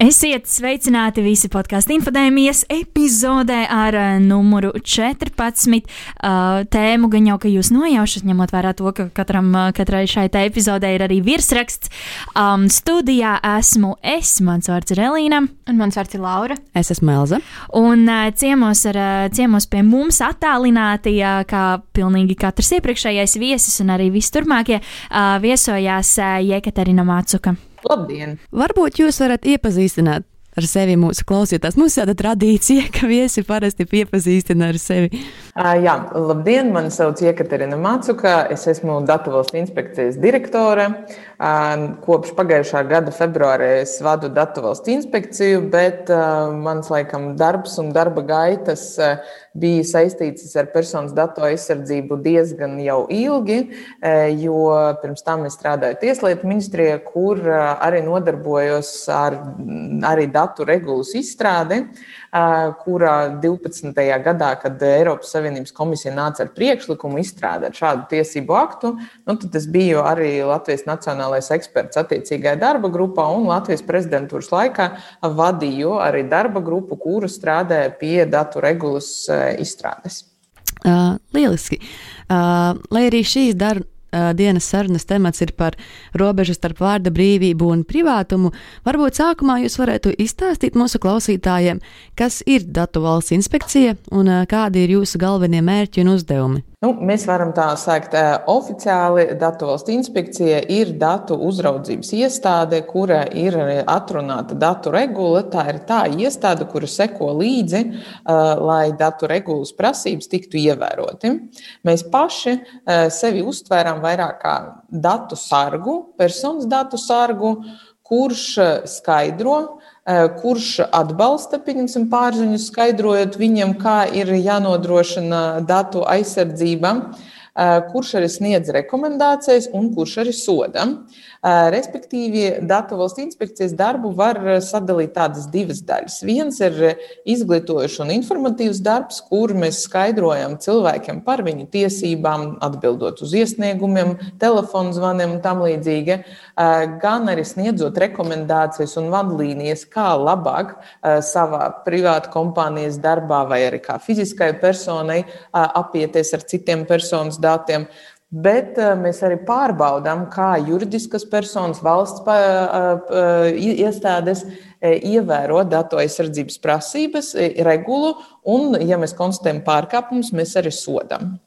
Esiet sveicināti visi podkāstu infodēmijas epizodē ar uh, numuru 14. Uh, tēmu gan jau, ka jūs nojaušat, ņemot vērā to, ka katram, uh, katrai šai te epizodē ir arī virsraksts. Um, studijā esmu es, mans vārds ir Elīna. Un mans vārds ir Laura. Es esmu Elza. Un uh, ciemos, ar, uh, ciemos pie mums attālināti, uh, kā pilnīgi katrs iepriekšējais viesis un arī visturmākie, uh, viesojās uh, Jekaterina Mācuka. Labdien! Varbūt jūs varat iepazīstināt ar sevi mūsu klausītājs. Mums ir tāda tradīcija, ka viesi parasti iepazīstina ar sevi. Uh, jā, labdien! Mani sauc Jekaterina Mācuka. Es esmu Datu valsts inspekcijas direktore. Uh, kopš pagājušā gada februāra es vadu Datu valsts inspekciju, bet uh, mans laikam darbs un darba gaitas bija saistītas ar personas datu aizsardzību diezgan jau ilgi, jo pirms tam es strādāju Tieslietu ministrijā, kur arī nodarbojos ar arī datu regulas izstrādi, kurā 12. gadā, kad Eiropas Savienības komisija nāca ar priekšlikumu izstrādāt šādu tiesību aktu, nu, tad es biju arī Latvijas Nacionālais eksperts attiecīgajā darba grupā un Latvijas prezidentūras laikā vadīju arī darba grupu, kura strādāja pie datu regulas izstrādes. Uh, lieliski. Uh, lai arī šīs dar, uh, dienas sarunas temats ir par robežu starp vārda brīvību un privātumu, varbūt sākumā jūs varētu izstāstīt mūsu klausītājiem, kas ir Datu valsts inspekcija un uh, kādi ir jūsu galvenie mērķi un uzdevumi. Nu, mēs varam tā sākt. Oficiāli Datu valsts inspekcija ir datu uzraudzības iestāde, kura ir atrunāta datu regula. Tā ir tā iestāde, kura seko līdzi, lai datu regulas prasības tiktu ievēroti. Mēs paši sevi uztvērām vairāk kā datu sargu, personas datu sargu, kurš skaidro, kurš atbalsta pārziņu, skaidrojot viņam, kā ir jānodrošina datu aizsardzība, kurš arī sniedz rekomendācijas un kurš arī soda. Respektīvi, Datu valsts inspekcijas darbu var sadalīt tādas divas daļas. Viens ir izglītojošs un informatīvs darbs, kur mēs skaidrojam cilvēkiem par viņu tiesībām, atbildot uz iesniegumiem, telefonu zvaniem un tam līdzīgi, gan arī sniedzot rekomendācijas un vadlīnijas, kā labāk savā privāta kompānijas darbā vai arī kā fiziskai personai apieties ar citiem personas datiem. Bet mēs arī pārbaudām, kā juridiskas personas, valsts iestādes ievēro datu aizsardzības prasības, regulu, un, ja mēs konstatējam pārkāpumus, mēs arī sodam.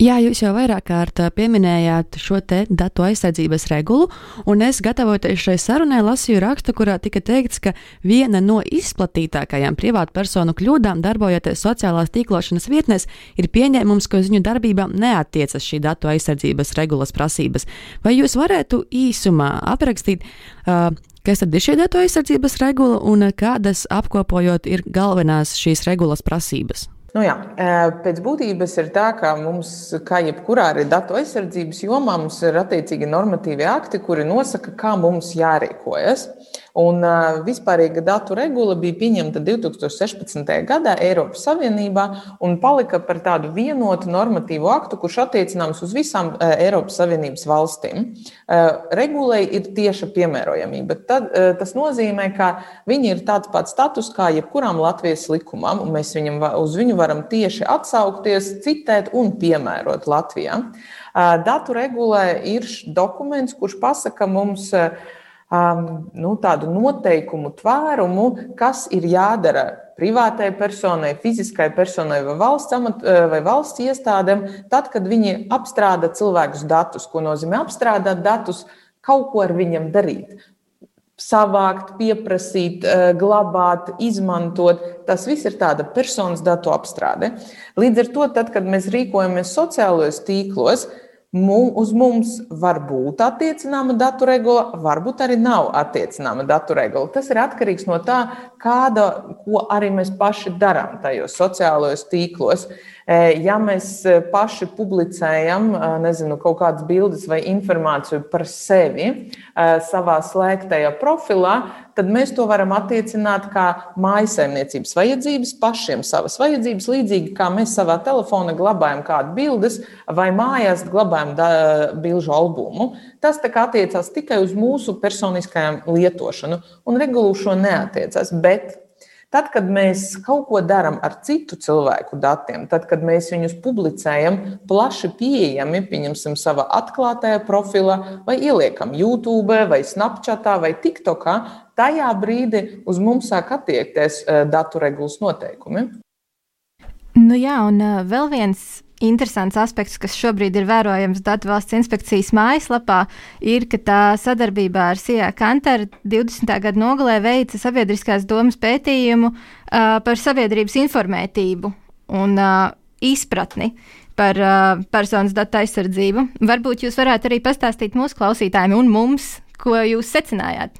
Jā, jūs jau vairāk kārt pieminējāt šo te datu aizsardzības regulu, un es gatavoties šai sarunai lasīju rakstu, kurā tika teikts, ka viena no izplatītākajām privātpersonu kļūdām darbojoties sociālās tīklošanas vietnēs ir pieņēmums, ka uz viņu darbībām neatiecas šī datu aizsardzības regulas prasības. Vai jūs varētu īsumā aprakstīt, uh, kas tad ir šī datu aizsardzības regula un kādas apkopojot ir galvenās šīs regulas prasības? Nu jā, pēc būtības ir tā, ka mums, kā jebkurā arī datu aizsardzības jomā, ir attiecīgi normatīvi akti, kuri nosaka, kā mums jārīkojas. Un vispārīga datu regula bija pieņemta 2016. gadā Eiropas Savienībā un palika par tādu vienotu normatīvu aktu, kurš attiecināms uz visām Eiropas Savienības valstīm. Regulai ir tieša piemērojamība. Tad, tas nozīmē, ka viņi ir tāds pats status kā jebkuram Latvijas likumam, un mēs viņam, uz viņu varam tieši atsaukties, citēt un piemērot Latvijā. Datu regulē ir dokuments, kurš pasaka mums, nu, tādu noteikumu tvērumu, kas ir jādara privātai personai, fiziskai personai vai valsts, amat, vai valsts iestādēm, tad, kad viņi apstrādā cilvēkus datus. Ko nozīmē apstrādāt datus? Kaut ko ar viņiem darīt. Savākt, pieprasīt, glabāt, izmantot. Tas viss ir tāda personas datu apstrāde. Līdz ar to, tad, kad mēs rīkojamies sociālajos tīklos, Uz mums var būt attiecināma datu regula, varbūt arī nav attiecināma datu regula. Tas ir atkarīgs no tā, kāda, ko arī mēs paši darām tajos sociālajos tīklos. Ja mēs paši publicējam nezinu, kaut kādas bildes vai informāciju par sevi savā slēgtajā profilā, tad mēs to varam attiecināt kā mājsaimniecības vajadzības, pašiem savas vajadzības, līdzīgi kā mēs savā telefonā glabājam kādu bildes vai mājās glabājam bilžu albumu. Tas attiecās tikai uz mūsu personiskajām lietošanu, un regulu šo neatiecas. Bet Tad, kad mēs kaut ko darām ar citu cilvēku datiem, tad, kad mēs viņus publicējam plaši pieejami, pieņemsim, savā atklātajā profilā, vai ieliekam YouTube, vai Snapchatā, vai TikTokā, tajā brīdī uz mums sāk attiekties eh, datu regulas noteikumi. Nu jā, un uh, vēl viens interesants aspekts, kas šobrīd ir vērojams Datu valsts inspekcijas mājaslapā, ir, ka tā sadarbībā ar Sijā Kantaru 20. gada nogalē veica sabiedriskās domas pētījumu uh, par sabiedrības informētību un uh, izpratni par uh, personas datu aizsardzību. Varbūt jūs varētu arī pastāstīt mūsu klausītājiem un mums, ko jūs secinājāt.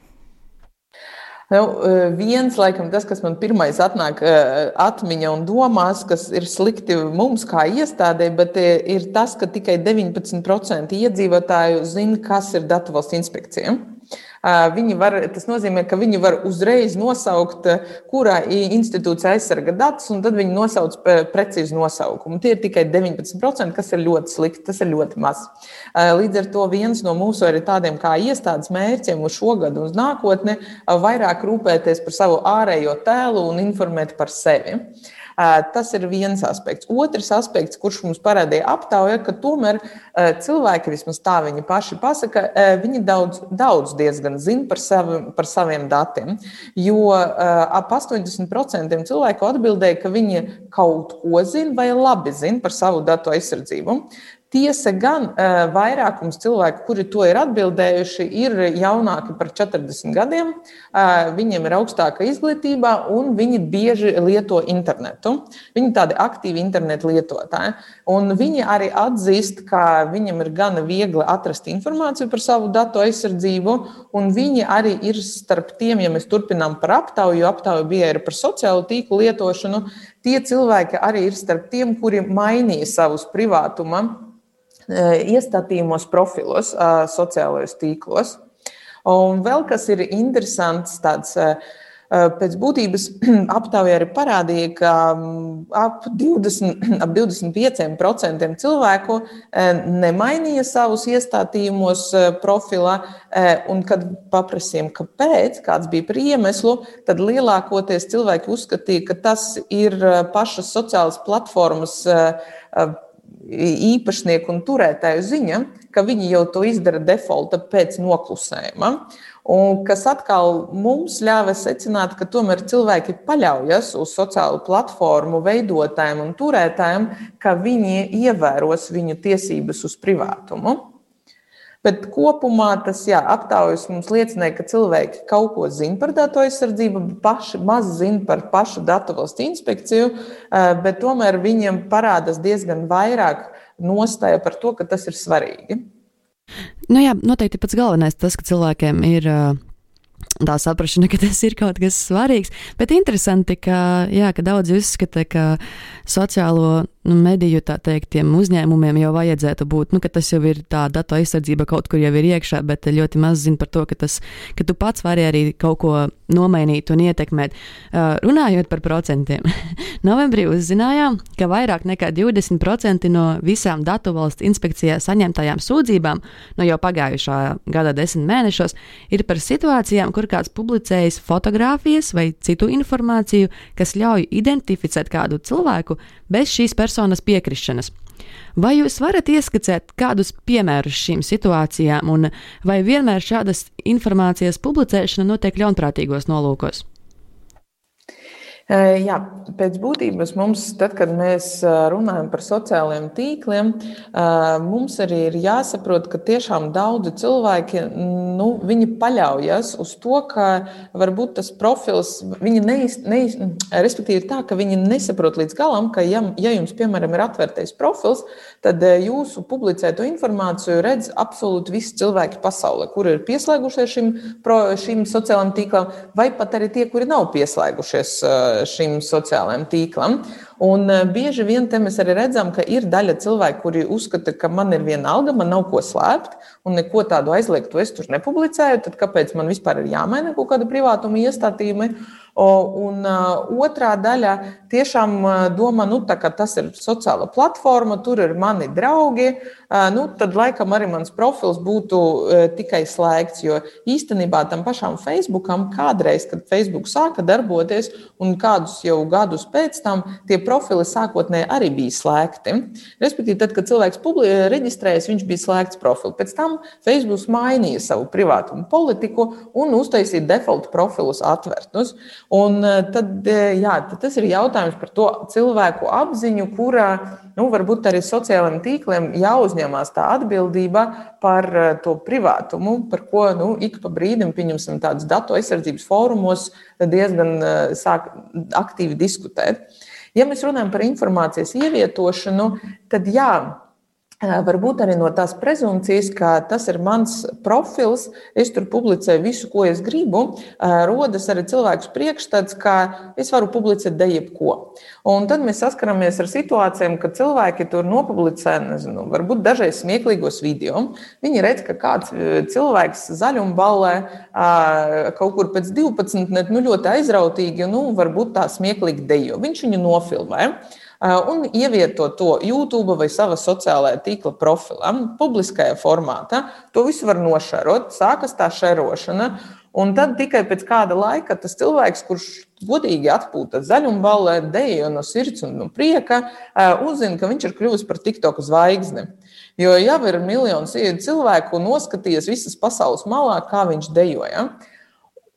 Nu, eh, viens, laikam, tas, kas man pirmais atnāk eh, atmiņā un domās, kas ir slikti mums kā iestādē, bet eh, ir tas, ka tikai 19% iedzīvotāju zina, kas ir datu valsts inspekcija. Viņi var, tas nozīmē, ka viņi var uzreiz nosaukt, kurā institūcija aizsarga datus, un tad viņi nosauc precīzi nosaukumu. Tie ir tikai 19%, kas ir ļoti slikti, tas ir ļoti maz. Līdz ar to viens no mūsu arī tādiem kā iestādes mērķiem uz šo gadu un uz nākotni vairāk rūpēties par savu ārējo tēlu un informēt par sevi. Tas ir viens aspekts. Otrs aspekts, kurš mums parādīja aptaujā, ka tomēr cilvēki, vismaz tā viņi paši pasaka, viņi daudz, daudz diezgan zina par, savi, par saviem datiem. Jo ap 80% cilvēku atbildēja, ka viņi kaut ko zina vai labi zina par savu datu aizsardzību. Tiesa gan vairākums cilvēku, kuri to ir atbildējuši, ir jaunāki par 40 gadiem, viņiem ir augstāka izglītība un viņi bieži lieto internetu. Viņi ir tādi aktīvi internetu lietotāji. Un viņi arī atzīst, ka viņam ir gana viegli atrast informāciju par savu datu aizsardzību, un viņi arī ir starp tiem, ja mēs turpinām par aptauju, jo aptauja bija arī par sociālo tīklu lietošanu, tie cilvēki arī ir starp tiem, kuri mainīja savus privātuma Eh, iestatījumos profilos, eh, sociālajos tīklos. Un vēl kas ir interesants, tāds eh, pēc būtības aptaujā arī parādīja, ka mm, ap, 20, ap 25% cilvēku nemainīja savus iestatījumos profilā, un kad paprasījām, kāpēc, kāds bija par iemeslu, tad lielākoties cilvēki uzskatīja, ka tas ir pašas sociālas platformas īpašnieku un turētāju ziņa, ka viņi jau to izdara defaulta pēc noklusējuma. Un kas atkal mums ļāva secināt, ka tomēr cilvēki paļaujas uz sociālo platformu veidotājiem un turētājiem, ka viņi ievēros viņu tiesības uz privātumu. Bet kopumā tas jā, aptaujas mums liecināja, ka cilvēki kaut ko zina par datu aizsardzību, paši maz zina par pašu datu valsts inspekciju, eh, bet tomēr viņiem parādās diezgan vairāk nostāja par to, ka tas ir svarīgi. Nu jā, noteikti pats galvenais tas, ka cilvēkiem ir uh, tā saprāšana, ka tas ir kaut kas svarīgs. Bet interesanti, ka, jā, ka daudzi uzskata, ka sociālo nu, mediju teikt, uzņēmumiem jau vajadzētu būt, nu, ka tas jau ir tā datu aizsardzība kaut kur jau ir iekšā, bet ļoti maz zina par to, ka, tas, ka tu pats vari arī kaut ko nomainīt un ietekmēt. Uh, runājot par procentiem, novembrī uzzinājām, ka vairāk nekā 20% no visām datu valsts inspekcijā saņemtajām sūdzībām no jau pagājušā gada desmit mēnešos ir par situācijām, kur kāds publicējis fotogrāfijas vai citu informāciju, kas ļauj identificēt kādu cilvēku bez šīs personas piekrišanas. Vai jūs varat ieskicēt kādus piemērus šīm situācijām, un vai vienmēr šādas informācijas publicēšana notiek ļaunprātīgos nolūkos? Jā, pēc būtības mums, tad, kad mēs runājam par sociālajiem tīkliem, mums arī ir jāsaprot, ka tiešām daudzi cilvēki nu, paļaujas uz to, ka varbūt tas profils, viņi neiz, neiz, respektīvi, tā, ka viņi nesaprot līdz galam, ka, ja, ja jums, piemēram, ir atvērtais profils, tad jūsu publicēto informāciju redz absolūti visi cilvēki pasaulē, kuri ir pieslēgušies šim, šim sociālajam tīklam, vai pat arī tie, kuri nav pieslēgušies šim sociālajiem tīklam. Un eh, bieži vien mēs arī redzam, ka ir daļa cilvēku, kuri uzskata, ka man ir viena alga, man nav ko slēpt, un neko tādu aizliegtu es tur nepublicēju. Tad kāpēc man vispār ir jāmaina kaut kāda privātuma iestādījuma? Un otrā daļa tiešām domā, nu, ka tas ir sociāla platforma, tur ir mani draugi. Nu, tad, laikam, arī mans profils būtu tikai slēgts. Jo īstenībā tam pašam Facebookam kādreiz, kad Facebook sāka darboties, un kādus jau gadus pēc tam, tie profili sākotnēji arī bija slēgti. Respektīvi, tad, kad cilvēks reģistrējas, viņš bija slēgts profils. Pēc tam Facebook mainīja savu privātumu politiku un uztaisīja default profilus atvērtus. Un eh, tad, eh, jā, tad tas ir jautājums par to cilvēku apziņu, kurā nu, varbūt arī sociālajiem tīkliem jāuzņemās tā atbildība par eh, to privātumu, par ko nu, ik pa brīdim, pieņemsim, tādas datu aizsardzības fórumos diezgan sāk aktīvi diskutēt. Ja mēs runājam par informācijas ievietošanu, tad jā, Varbūt arī no tās prezumpcijas, ka tas ir mans profils, es tur publicēju visu, ko es gribu, rodas arī cilvēks priekšstats, ka es varu publicēt de jebko. Un tad mēs saskaramies ar situācijām, kad cilvēki tur nopublicē, nezinu, varbūt dažreiz smieklīgos video. Viņi redz, ka kāds cilvēks zaļumballē kaut kur pēc 12, net, nu, ļoti aizrautīgi, nu, varbūt tā smieklīgi dejo. Viņš viņu nofilmē un ievieto to YouTube vai savā sociālajā tīkla profilā, publiskajā formātā. To visu var nošērot, sākas tā šerošana. Un tad tikai pēc kāda laika tas cilvēks, kurš godīgi atpūta zaļumballē, dejo no sirds un no prieka, uzzina, ka viņš ir kļuvis par TikTok zvaigzni. Jo jau ir miljonus cilvēku noskatījies visas pasaules malā, kā viņš dejoja. Ja?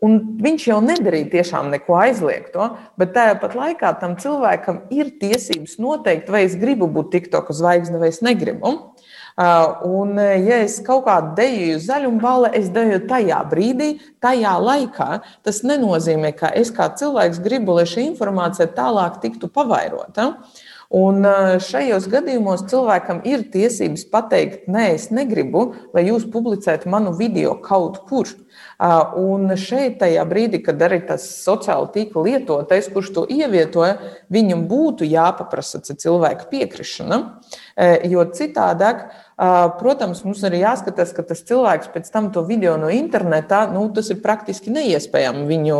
Un viņš jau nedarīja tiešām neko aizliegto, bet tāpat laikā tam cilvēkam ir tiesības noteikt, vai es gribu būt TikTok zvaigzne vai es negribu. Un, ja es kaut kādu deju zaļumu balvu, es deju tajā brīdī, tajā laikā. Tas nenozīmē, ka es kā cilvēks gribu, lai šī informācija tālāk tiktu pavairota. Un šajos gadījumos cilvēkam ir tiesības pateikt, nē, es negribu, lai jūs publicētu manu video kaut kur. Un šeit, tajā brīdī, kad arī tas sociāla tīkla lietotājs, kurš to ievietoja, viņam būtu jāpaprasa cilvēka piekrišana, jo citādāk Protams, mums arī jāskatās, ka tas cilvēks pēc tam to video no interneta, nu, tas ir praktiski neiespējami viņu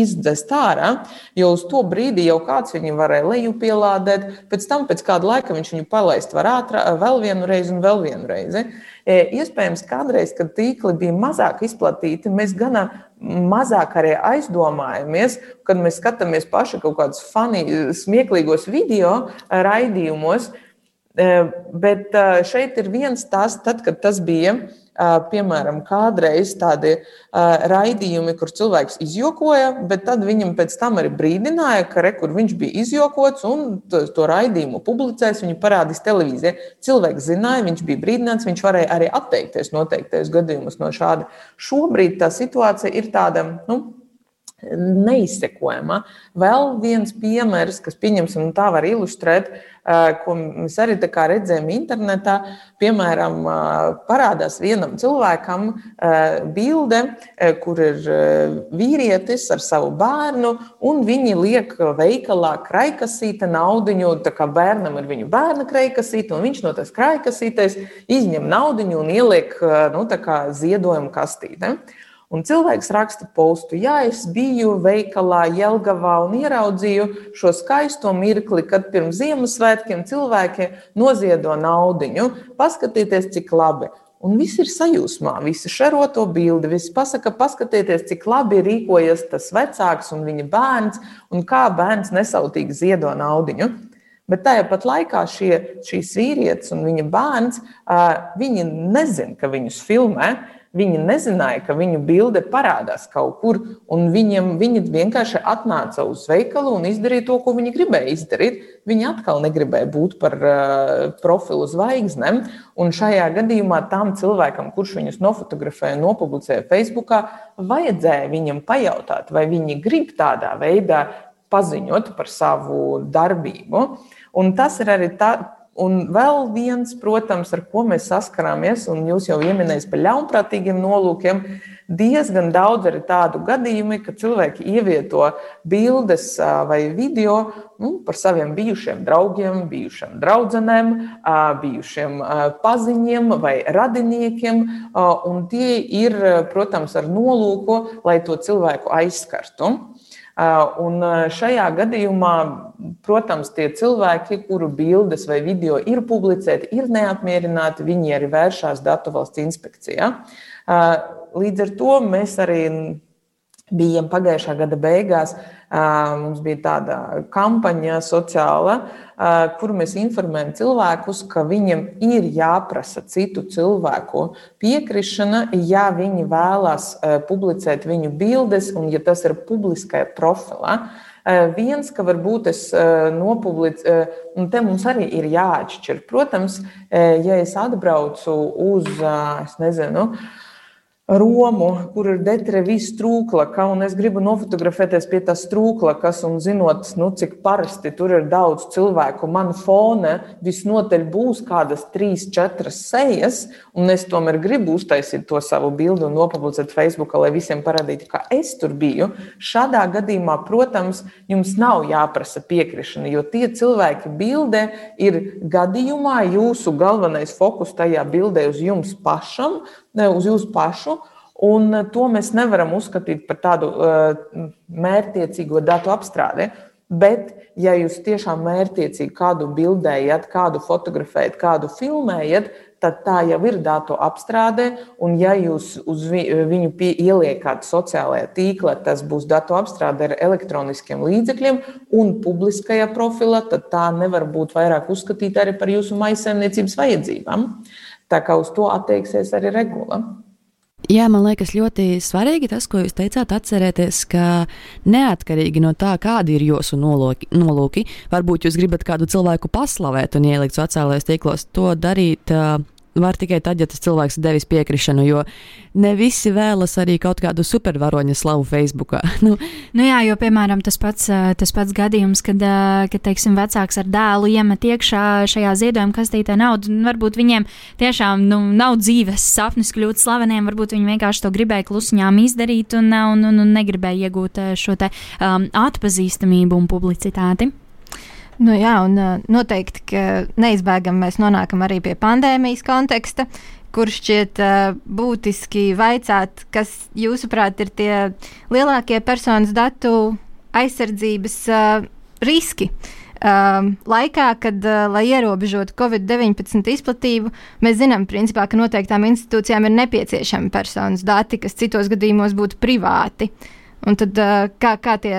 izdzēst ārā, jo uz to brīdi jau kāds viņu varēja lejupielādēt, pēc tam pēc kāda laika viņš viņu palaist var ātrāk, vēl vienu reizi un vēl vienu reizi. Iespējams, kādreiz, kad tīkli bija mazāk izplatīti, mēs gana mazāk arī aizdomājamies, kad mēs skatāmies paši kaut kādus fani, smieklīgos video raidījumos. Bet šeit ir viens tas, tad, kad tas bija, piemēram, kādreiz tādi raidījumi, kur cilvēks izjokoja, bet tad viņam pēc tam arī brīdināja, ka re, viņš bija izjokots un to, to raidījumu publicēs, viņu parādīs televīzijā. Cilvēks zināja, viņš bija brīdināts, viņš varēja arī atteikties noteiktais gadījumus no šāda. Šobrīd tā situācija ir tāda. Nu, neizsekojama. Vēl viens piemērs, kas, pieņemsim, tā var ilustrēt, ko mēs arī redzējām internetā. Piemēram, parādās vienam cilvēkam bilde, kur ir vīrietis ar savu bērnu, un viņi liek veikalā kraikasīta naudiņu. Tā kā bērnam ir viņu bērna kraikasīte, un viņš no tās kraikasītes izņem naudiņu un ieliek nu, ziedojumu kastītē. Un cilvēks raksta postu, ja es biju veikalā Jelgavā un ieraudzīju šo skaisto mirkli, kad pirms Ziemassvētkiem cilvēki noziedo naudiņu. Paskatieties, cik labi! Un viss ir sajūsmā, visi šero to bildi, visi pasaka, paskatieties, cik labi rīkojas tas vecāks un viņa bērns, un kā bērns nesautīgi ziedo naudiņu. Bet tajā pat laikā šie, šīs vīrietis un viņa bērns, viņi nezina, ka viņus filmē. Viņi nezināja, ka viņu bilde parādās kaut kur, un viņiem, viņi vienkārši atnāca uz veikalu un izdarīja to, ko viņi gribēja izdarīt. Viņi atkal negribēja būt par uh, profilu zvaigznēm, un šajā gadījumā tam cilvēkam, kurš viņus nofotografēja un nopublicēja Facebookā, vajadzēja viņam pajautāt, vai viņi grib tādā veidā paziņot par savu darbību. Un tas ir arī tā, Un vēl viens, protams, ar ko mēs saskarāmies, un jūs jau pieminējāt par ļaunprātīgiem nolūkiem, diezgan daudz arī tādu gadījumu, ka cilvēki ievieto bildes vai video nu, par saviem bijušiem draugiem, bijušiem draugiem, bijušiem paziņiem vai radiniekiem. Tie ir, protams, ar nolūku, lai to cilvēku aizskartu. Un šajā gadījumā, protams, tie cilvēki, kuru bildes vai video ir publicēti, ir neapmierināti, viņi arī vēršās Datu valsts inspekcijā. Līdz ar to mēs arī bijām pagājušā gada beigās. Mums bija tāda kampaņa sociāla, kur mēs informējam cilvēkus, ka viņiem ir jāprasa citu cilvēku piekrišana, ja viņi vēlas publicēt viņu bildes un ja tas ir publiskajā profilā. Viens, ka varbūt es nopublicēju, un te mums arī ir jāatšķir. Protams, ja es atbraucu uz, es nezinu, Romu, kur ir detrevijas trūklaka, un es gribu nofotografēties pie tās trūklakas, un zinot, nu, cik parasti tur ir daudz cilvēku, man fone visnotaļ būs kādas trīs, četras sejas, un es tomēr gribu uztaisīt to savu bildi un nopublicēt Facebook, lai visiem parādītu, ka es tur biju. Šādā gadījumā, protams, jums nav jāprasa piekrišana, jo tie cilvēki bildē ir gadījumā jūsu galvenais fokus tajā bildē uz jums pašam uz jūsu pašu. Un to mēs nevaram uzskatīt par tādu uh, mērķiecīgo datu apstrādi. Bet, ja jūs tiešām mērķiecīgi kādu bildējat, kādu fotografējat, kādu filmējat, tad tā jau ir datu apstrāde. Un, ja jūs uz viņu ieliekat sociālajā tīklā, tas būs datu apstrāde ar elektroniskiem līdzekļiem un publiskajā profilā, tad tā nevar būt vairāk uzskatīta arī par jūsu maisaimniecības vajadzībām. Tā kā uz to attieksies arī regula. Jā, man liekas, ļoti svarīgi tas, ko jūs teicāt, atcerēties, ka neatkarīgi no tā, kādi ir jūsu nolūki, nolūki varbūt jūs gribat kādu cilvēku paslavēt un ielikt sociālajos tīklos, to darīt. Uh, var tikai tad, ja tas cilvēks devis piekrišanu, jo ne visi vēlas arī kaut kādu supervaroņa slavu Facebook. nu. nu jā, jo, piemēram, tas pats, tas pats gadījums, kad, kad teiksim, vecāks ar dēlu iemet iekšā šajā ziedojuma kastītē naudu, varbūt viņiem tiešām nu, nav dzīves sapnis kļūt slaveniem, varbūt viņi vienkārši to gribēja klusiņām izdarīt un, un, un, un negribēja iegūt šo te um, atpazīstamību un publicitāti. Nu, jā, un noteikti, ka neizbēgami mēs nonākam arī pie pandēmijas konteksta, kur šķiet uh, būtiski vaicāt, kas jūsuprāt ir tie lielākie personas datu aizsardzības uh, riski. Uh, laikā, kad, uh, lai ierobežotu Covid-19 izplatību, mēs zinām, principā, ka noteiktām institūcijām ir nepieciešami personas dati, kas citos gadījumos būtu privāti. Uh, Un tad, kā, kā tie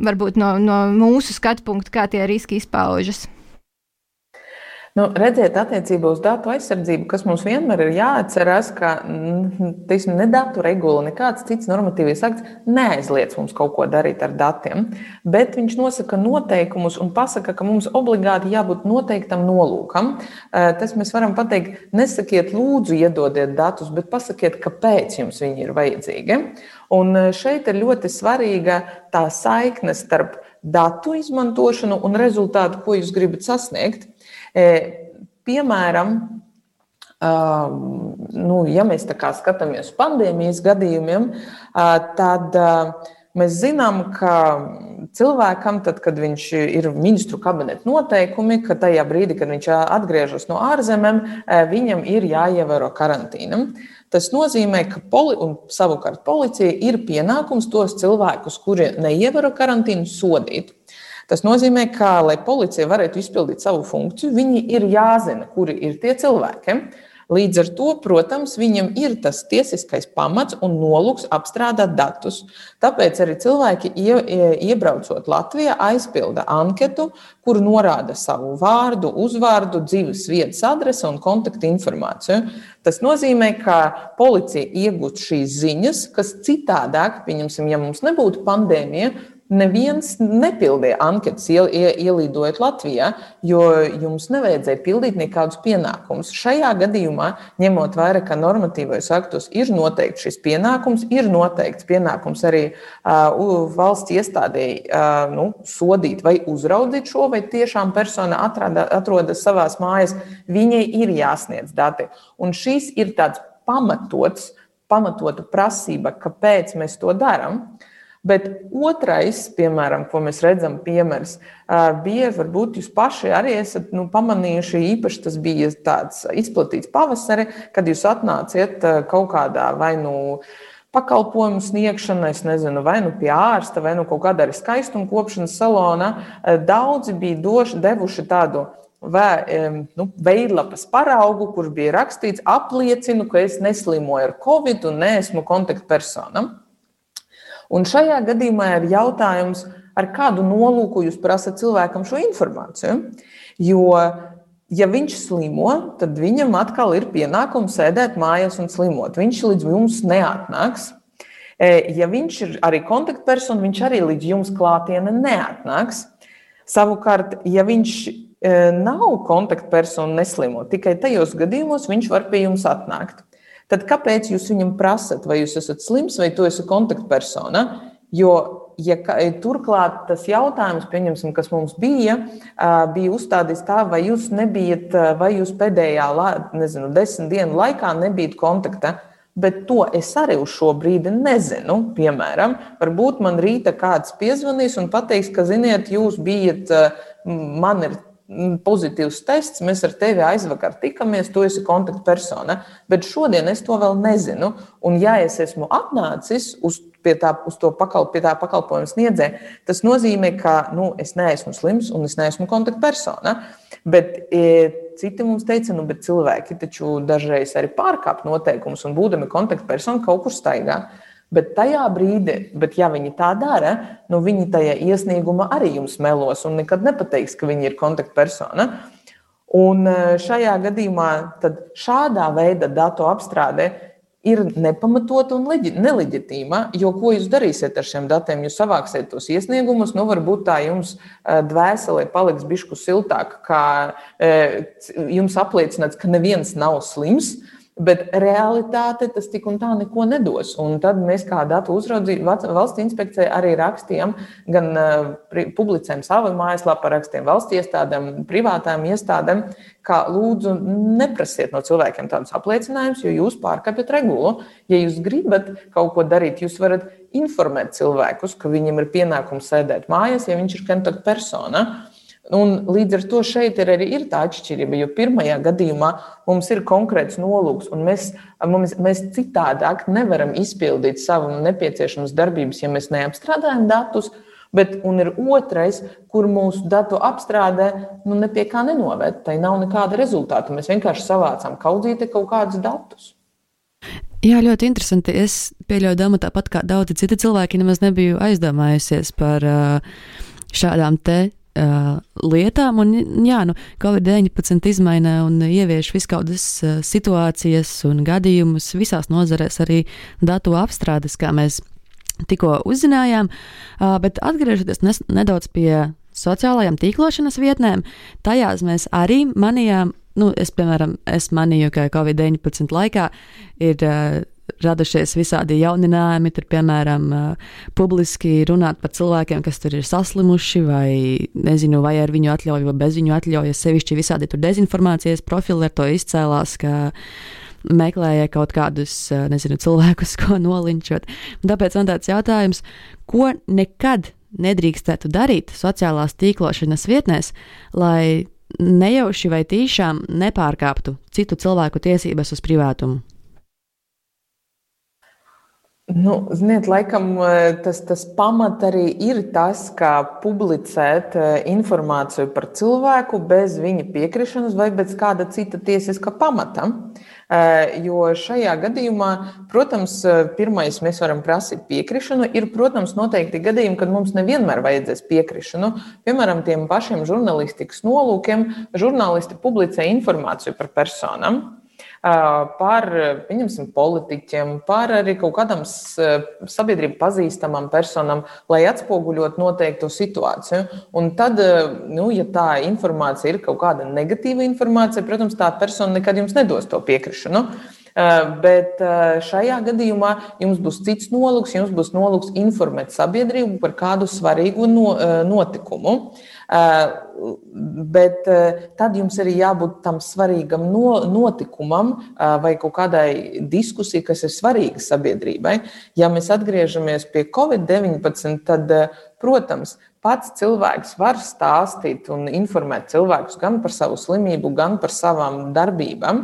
varbūt no, no mūsu skatu punkta, kā tie riski izpaužas? Nu, redziet, attiecībā uz datu aizsardzību, kas mums vienmēr ir jāatcerās, ka teiksim, ne datu regula, nekāds cits normatīvais akts neaizliedz mums kaut ko darīt ar datiem, bet viņš nosaka noteikumus un pasaka, ka mums obligāti jābūt noteiktam nolūkam. Tas mēs varam pateikt, nesakiet, lūdzu, iedodiet datus, bet pasakiet, kāpēc jums viņi ir vajadzīgi. Un e, šeit ir ļoti svarīga tā saikne starp datu izmantošanu un rezultātu, ko jūs gribat sasniegt. E, piemēram, nu, ja mēs skatāmies uz pandēmijas gadījumiem, tad mēs zinām, ka cilvēkam, tad, kad viņš ir ministru kabineta noteikumi, ka tajā brīdī, kad viņš atgriežas no ārzemēm, viņam ir jāievēro karantīna. Tas nozīmē, ka poli, savukārt policija ir pienākums tos cilvēkus, kuri neievēro karantīnu, sodīt. Tas nozīmē, ka, lai policija varētu izpildīt savu funkciju, viņi ir jāzina, kuri ir tie cilvēki. Līdz ar to, protams, viņam ir tas tiesiskais pamats un nolūks apstrādāt datus. Tāpēc arī cilvēki, iebraucot Latvijā, aizpilda anketu, kur norāda savu vārdu, uzvārdu, dzīves vietas adresi un kontaktu informāciju. Tas nozīmē, ka policija iegūst šīs ziņas, kas citādāk, pieņemsim, ja mums nebūtu pandēmija, neviens nepildīja anketas, ielīdojot Latvijā, jo jums nevajadzēja pildīt nekādus pienākumus. Šajā gadījumā, ņemot vērā, ka normatīvos aktos ir noteikts šis pienākums, ir noteikts pienākums arī uh, valsts iestādēji uh, nu, sodīt vai uzraudzīt šo, vai tiešām persona atrada, atrodas savās mājās, viņai ir jāsniedz dati. Un šīs ir tāds pamatots, pamatota prasība, kāpēc mēs to darām. Bet otrais, piemēram, ko mēs redzam, piemērs, bija, varbūt jūs paši arī esat nu, pamanījuši, īpaši tas bija tāds izplatīts pavasarī, kad jūs atnāciet kaut kādā vai nu pakalpojumu sniegšana, es nezinu, vai nu pie ārsta, vai nu kaut kādā arī skaistuma kopšanas salonā. Daudzi bija doši, devuši tādu vai, nu, veidlapas paraugu, kur bija rakstīts, apliecinu, ka es neslimoju ar covid un neesmu kontaktpersonam. Un šajā gadījumā ir jautājums, ar kādu nolūku jūs prasat cilvēkam šo informāciju. Jo, ja viņš slimo, tad viņam atkal ir pienākums sēdēt mājās un slimot. Viņš līdz jums neatnāks. E, ja viņš ir arī kontaktpersona, viņš arī līdz jums klātienē neatnāks. Savukārt, ja viņš e, nav kontaktpersona, neslimo, tikai tajos gadījumos viņš var pie jums atnākt. Tad kāpēc jūs viņam prasat, vai jūs esat slims vai tu esi kontaktpersona? Jo, ja turklāt tas jautājums, kas mums bija, bija uzstādīts tā, vai jūs nebijat, vai jūs pēdējā nezinu, desmit dienu laikā nebijat kontaktā. Bet to es arī uz šo brīdi nezinu. Piemēram, varbūt man rīta kāds piezvanīs un pateiks, ka, ziniet, jūs bijat, man ir pozitīvs tests, mēs ar tevi aizvakar tikamies, tu esi kontaktpersona. Bet šodien es to vēl nezinu. Un, ja es esmu atnācis uz, tā, uz to pakalp, pie tā pakalpojuma sniedzēja, tas nozīmē, ka nu, es neesmu slims un es neesmu kontaktpersona. Bet e, citi mums teica, nu, bet cilvēki taču dažreiz arī pārkāpj noteikumus un, būdami kontaktpersona, kaut kur staigā. Bet tajā brīdī, bet ja viņi tā dara, nu viņi tajā iesniegumā arī jums melos un nekad nepateiks, ka viņi ir kontaktpersona. Un e, šajā gadījumā šādā veida datu apstrāde ir nepamatota un neleģitīma. Jo ko jūs darīsiet ar šiem datiem? Jūs savāksiet tos iesniegumus, nu varbūt tā jums e, dvēselē paliks bišku siltāk, kā e, jums apliecināts, ka neviens nav slims. Bet realitāte tas tik un tā neko nedos. Un tad mēs, kā datu uzraudzība, valsts inspekcija, arī rakstījām, gan uh, publicējām savu mājaslapu, rakstījām valsts iestādēm, privātām iestādēm, kā lūdzu neprasiet no cilvēkiem tādus apliecinājumus, jo jūs pārkāpjat regulu. Ja jūs gribat kaut ko darīt, jūs varat informēt cilvēkus, ka viņiem ir pienākums sēdēt mājās, ja viņš ir kontaktpersona. Un līdz ar to šeit ir arī ir tā atšķirība, jo pirmajā gadījumā mums ir konkrēts nolūks, un mēs, mums, mēs citādāk nevaram izpildīt savu nepieciešamas darbības, ja mēs neapstrādājam datus. Bet ir otrais, kur mūsu datu apstrādē nu, nepie kā nenoved. Tai nav nekāda rezultāta. Mēs vienkārši savācām kaudzīti kaut kādus datus. Jā, ļoti interesanti. Es pieļauju, Dama, tāpat kā daudzi citi cilvēki, nemaz nebiju aizdomājusies par šādām te uh, lietām. Un, jā, nu, Covid-19 izmaina un ievieš viskaudas uh, situācijas un gadījumus visās nozarēs, arī datu apstrādes, kā mēs tikko uzzinājām. Uh, bet atgriežoties nedaudz pie sociālajām tīklošanas vietnēm, tajās mēs arī manījām. Nu, es, piemēram, es manīju, ka Covid-19 laikā ir uh, radušies visādi jauninājumi, tur, piemēram, publiski runāt par cilvēkiem, kas tur ir saslimuši, vai nezinu, vai ar viņu atļauju, vai bez viņu atļaujas. Sevišķi visādi tur dezinformācijas profili ar to izcēlās, ka meklēja kaut kādus, nezinu, cilvēkus, ko nolinčot. Tāpēc man tāds jautājums, ko nekad nedrīkstētu darīt sociālās tīklošanas vietnēs, lai nejauši vai tīšām nepārkāptu citu cilvēku tiesības uz privātumu? Nu, ziniet, laikam tas, tas pamat arī ir tas, kā publicēt informāciju par cilvēku bez viņa piekrišanas vai bez kāda cita tiesiska pamata. Jo šajā gadījumā, protams, pirmais mēs varam prasīt piekrišanu. Ir, protams, noteikti gadījumi, kad mums nevienmēr vajadzēs piekrišanu. Piemēram, tiem pašiem žurnālistikas nolūkiem žurnālisti publicē informāciju par personām par politiķiem, par arī kaut kādām sabiedrību pazīstamām personām, lai atspoguļot noteiktu situāciju. Un tad, nu, ja tā informācija ir kaut kāda negatīva informācija, protams, tā persona nekad jums nedos to piekrišanu. Bet šajā gadījumā jums būs cits nolūks. Jums būs nolūks informēt sabiedrību par kādu svarīgu notikumu. Bet tad jums arī jābūt tam svarīgam notikumam vai kaut kādai diskusijai, kas ir svarīga sabiedrībai. Ja mēs atgriežamies pie Covid-19, tad, protams, pats cilvēks var stāstīt un informēt cilvēkus gan par savu slimību, gan par savām darbībām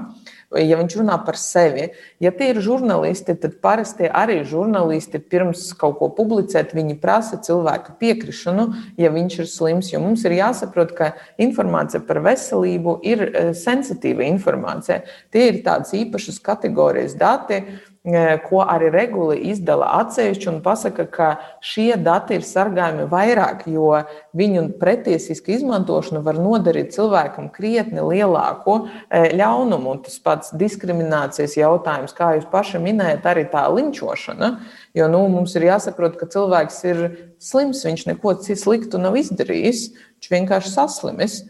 ja viņš runā par sevi. Ja tie ir žurnālisti, tad parasti arī žurnālisti pirms kaut ko publicēt, viņi prasa cilvēka piekrišanu, ja viņš ir slims. Jo mums ir jāsaprot, ka informācija par veselību ir eh, sensitīva informācija. Tie ir tādas īpašas kategorijas dati ko arī regula izdala atsevišķi un pasaka, ka šie dati ir sargājami vairāk, jo viņu pretiesiska izmantošana var nodarīt cilvēkam krietni lielāku ļaunumu. Un tas pats diskriminācijas jautājums, kā jūs paši minējat, arī tā linčošana. Jo nu, mums ir jāsaprot, ka cilvēks ir slims, viņš neko sliktu nav izdarījis, viņš vienkārši saslimis.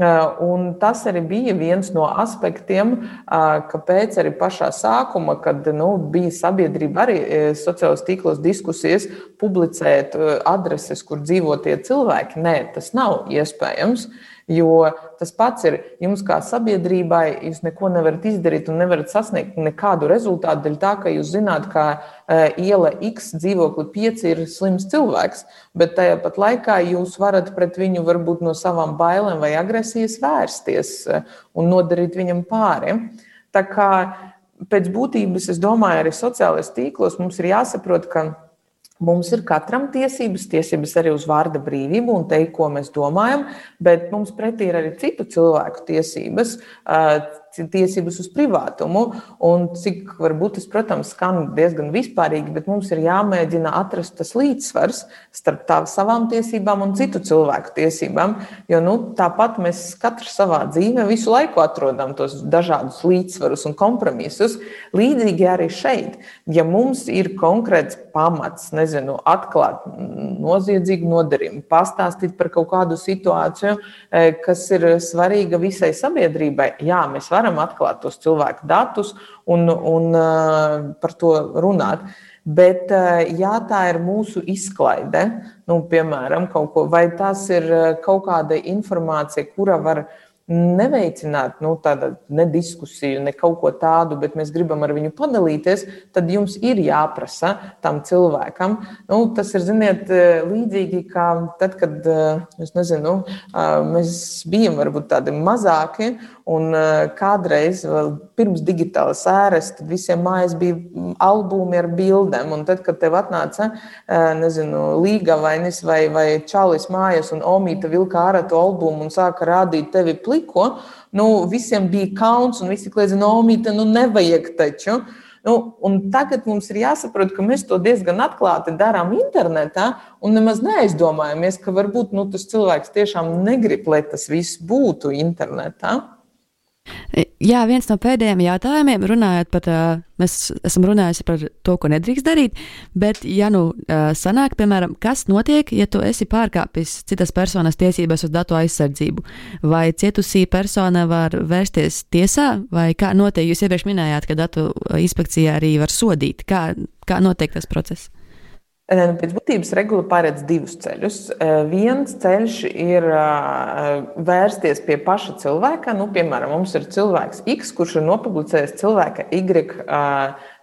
Un tas arī bija viens no aspektiem, kāpēc arī pašā sākuma, kad nu, bija sabiedrība arī sociālajos tīklos diskusijas, publicēt adreses, kur dzīvo tie cilvēki. Nē, tas nav iespējams. Jo tas pats ir jums, kā sabiedrībai, jūs neko nevarat izdarīt un nevarat sasniegt nekādu rezultātu dēļ tā, ka jūs zināt, ka e, iela X dzīvokli 5 ir slims cilvēks, bet tajā pat laikā jūs varat pret viņu varbūt no savām bailēm vai agresijas vērsties e, un nodarīt viņam pāri. Tā kā pēc būtības, es domāju, arī sociālajos tīklos mums ir jāsaprot, ka Mums ir katram tiesības, tiesības arī uz vārda brīvību un teikt, ko mēs domājam, bet mums pretī ir arī citu cilvēku tiesības, tiesības uz privātumu. Un cik varbūt tas, protams, skan diezgan vispārīgi, bet mums ir jāmēģina atrast tas līdzsvars starp tā, savām tiesībām un citu cilvēku tiesībām. Jo nu, tāpat mēs katrs savā dzīvē visu laiku atrodam tos dažādus līdzsvarus un kompromisus. Līdzīgi arī šeit, ja mums ir konkrēts pamats, nezinu, atklāt noziedzīgu nodarījumu, pastāstīt par kaut kādu situāciju, kas ir svarīga visai sabiedrībai, jā, mēs varam atklāt tos cilvēku datus un, un uh, par to runāt. Bet, uh, ja tā ir mūsu izklaide, nu, piemēram, ko, vai tas ir kaut kāda informācija, kura var neveicināt nu, tādu ne diskusiju, ne kaut ko tādu, bet mēs gribam ar viņu padalīties, tad jums ir jāprasa tam cilvēkam. Nu, tas ir ziniet, līdzīgi kā tad, kad nezinu, mēs bijām varbūt tādi mazāki Un kādreiz, pirms digitālas ēras, tad visiem mājās bija mm, albumi ar bildēm. Un tad, kad tev atnāca nezinu, līgavainis vai, vai čalis mājās, un Omīta vilka ārā to albumu un sāka rādīt tevi pliko, nu, visiem bija kauns, un visi kliedza, no Omīta, nu nevajag taču. Nu, tagad mums ir jāsaprot, ka mēs to diezgan atklāti darām internetā un nemaz neaizdomājamies, ka varbūt nu, tas cilvēks tiešām negrib, lai tas viss būtu internetā. Jā, viens no pēdējiem jautājumiem, runājot par, mēs esam runājuši par to, ko nedrīkst darīt, bet, ja nu sanāk, piemēram, kas notiek, ja tu esi pārkāpis citas personas tiesības uz datu aizsardzību, vai cietusī persona var vērsties tiesā, vai kā notiek, jūs iepriekš minējāt, ka datu inspekcija arī var sodīt, kā, kā notiek tas process? Pēc būtības regula paredz divus ceļus. Viens ceļš ir vērsties pie paša cilvēka. Nu, piemēram, mums ir cilvēks X, kurš ir nopublicējis cilvēka Y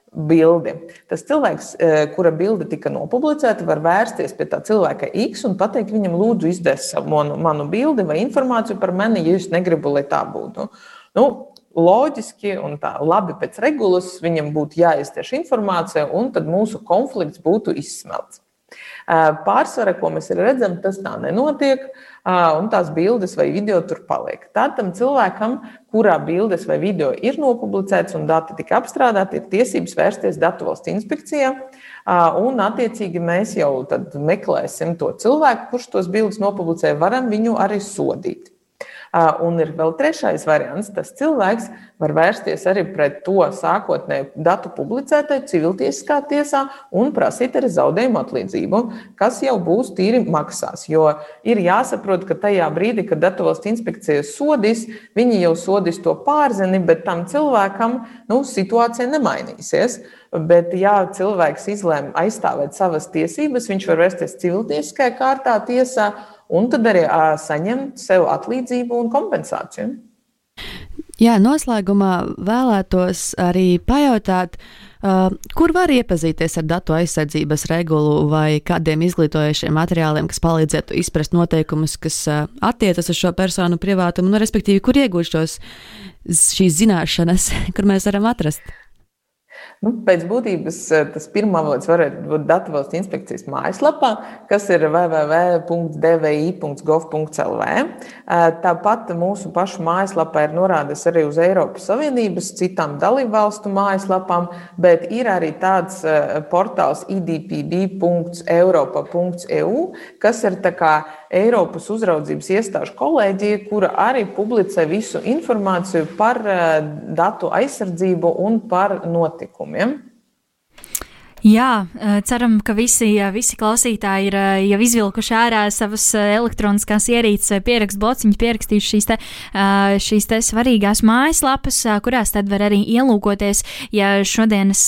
bildi. Tas cilvēks, kura bilde tika nopublicēta, var vērsties pie tā cilvēka X un pateikt viņam, lūdzu, izdēs manu, manu bildi vai informāciju par mani, ja jūs negribat, lai tā būtu. Nu, loģiski un tā labi pēc regulas viņam būtu jāiztieš informācija, un tad mūsu konflikts būtu izsmelts. Pārsvarā, ko mēs redzam, tas tā nenotiek, un tās bildes vai video tur paliek. Tādam cilvēkam, kurā bildes vai video ir nopublicēts un dati tika apstrādāti, ir tiesības vērsties Datu valsts inspekcijā. Un, attiecīgi, mēs jau meklēsim to cilvēku, kurš tos bildes nopublicē, varam viņu arī sodīt. Un ir vēl trešais variants. Tas cilvēks var vērsties arī pret to sākotnēju datu publicētāju civiltiesiskā tiesā un prasīt arī zaudējumu atlīdzību, kas jau būs tīri maksās. Jo ir jāsaprot, ka tajā brīdī, kad datu valsts inspekcija sodīs, viņi jau sodīs to pārzini, bet tam cilvēkam nu, situācija nemainīsies. Bet, ja cilvēks izlēma aizstāvēt savas tiesības, viņš var vērsties civiltiesiskajā kārtā tiesā un tad arī saņemt sev atlīdzību un kompensāciju. Jā, noslēgumā vēlētos arī pajautāt, uh, kur var iepazīties ar datu aizsardzības regulu vai kādiem izglītojošiem materiāliem, kas palīdzētu izprast noteikumus, kas uh, attiecas uz šo personu privātumu, nu, respektīvi, kur iegūt šīs zināšanas, kur mēs varam atrast. Nu, pēc būtības eh, tas pirmā avots varētu būt Datu valsts inspekcijas mājaslapā, kas ir www.dvi.gov.lv. Eh, tāpat mūsu pašu mājaslapā ir norādes arī uz Eiropas Savienības citām dalību valstu mājaslapām, bet ir arī tāds eh, portāls idpd.europa.eu, kas ir tā kā Eiropas uzraudzības iestāžu kolēģija, kura arī publicē visu informāciju par datu aizsardzību un par notikumu izdevumiem. Jā, eh, ceram, ka visi, visi klausītāji ir eh, jau izvilkuši ārā savas eh, elektroniskās ierīces vai pierakstu blociņus, pierakstījuši šīs, te, šīs te svarīgās mājaslapas, kurās tad var arī ielūkoties, ja šodienas,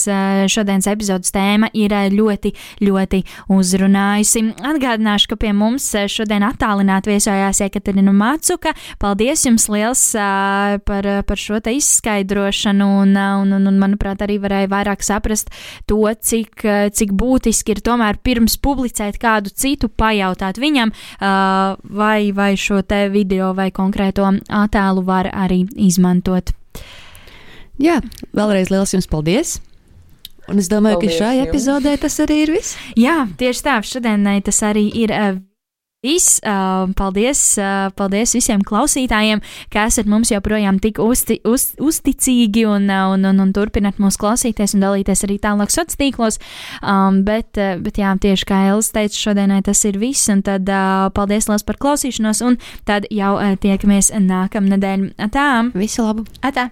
šodienas epizodes tēma ir ļoti, ļoti uzrunājusi. Atgādināšu, ka pie mums šodien attālināti viesojās Ekaterina Mācuka. Paldies jums liels par, par šo te izskaidrošanu un, un, un, un, manuprāt, arī varēja vairāk saprast to, cik cik, eh, cik būtiski ir tomēr pirms publicēt kādu citu pajautāt viņam, uh, vai, vai šo te video vai konkrēto attēlu var arī izmantot. Jā, vēlreiz liels jums paldies! Un es domāju, paldies ka šajā epizodē tas arī ir viss. Jā, tieši tā, šodienai tas arī ir. Viss, uh, paldies, uh, paldies visiem klausītājiem, ka esat mums joprojām tik uzti, uz, uzticīgi un, uh, un, un, un turpināt mūs klausīties un dalīties arī tālāk sociālos tīklos. Um, bet, uh, bet jā, tieši kā Elis teica, šodienai tas ir viss, un tad uh, paldies liels par klausīšanos, un tad jau uh, tiekamies nākamnedēļ. Atā! Visu labu! Atā!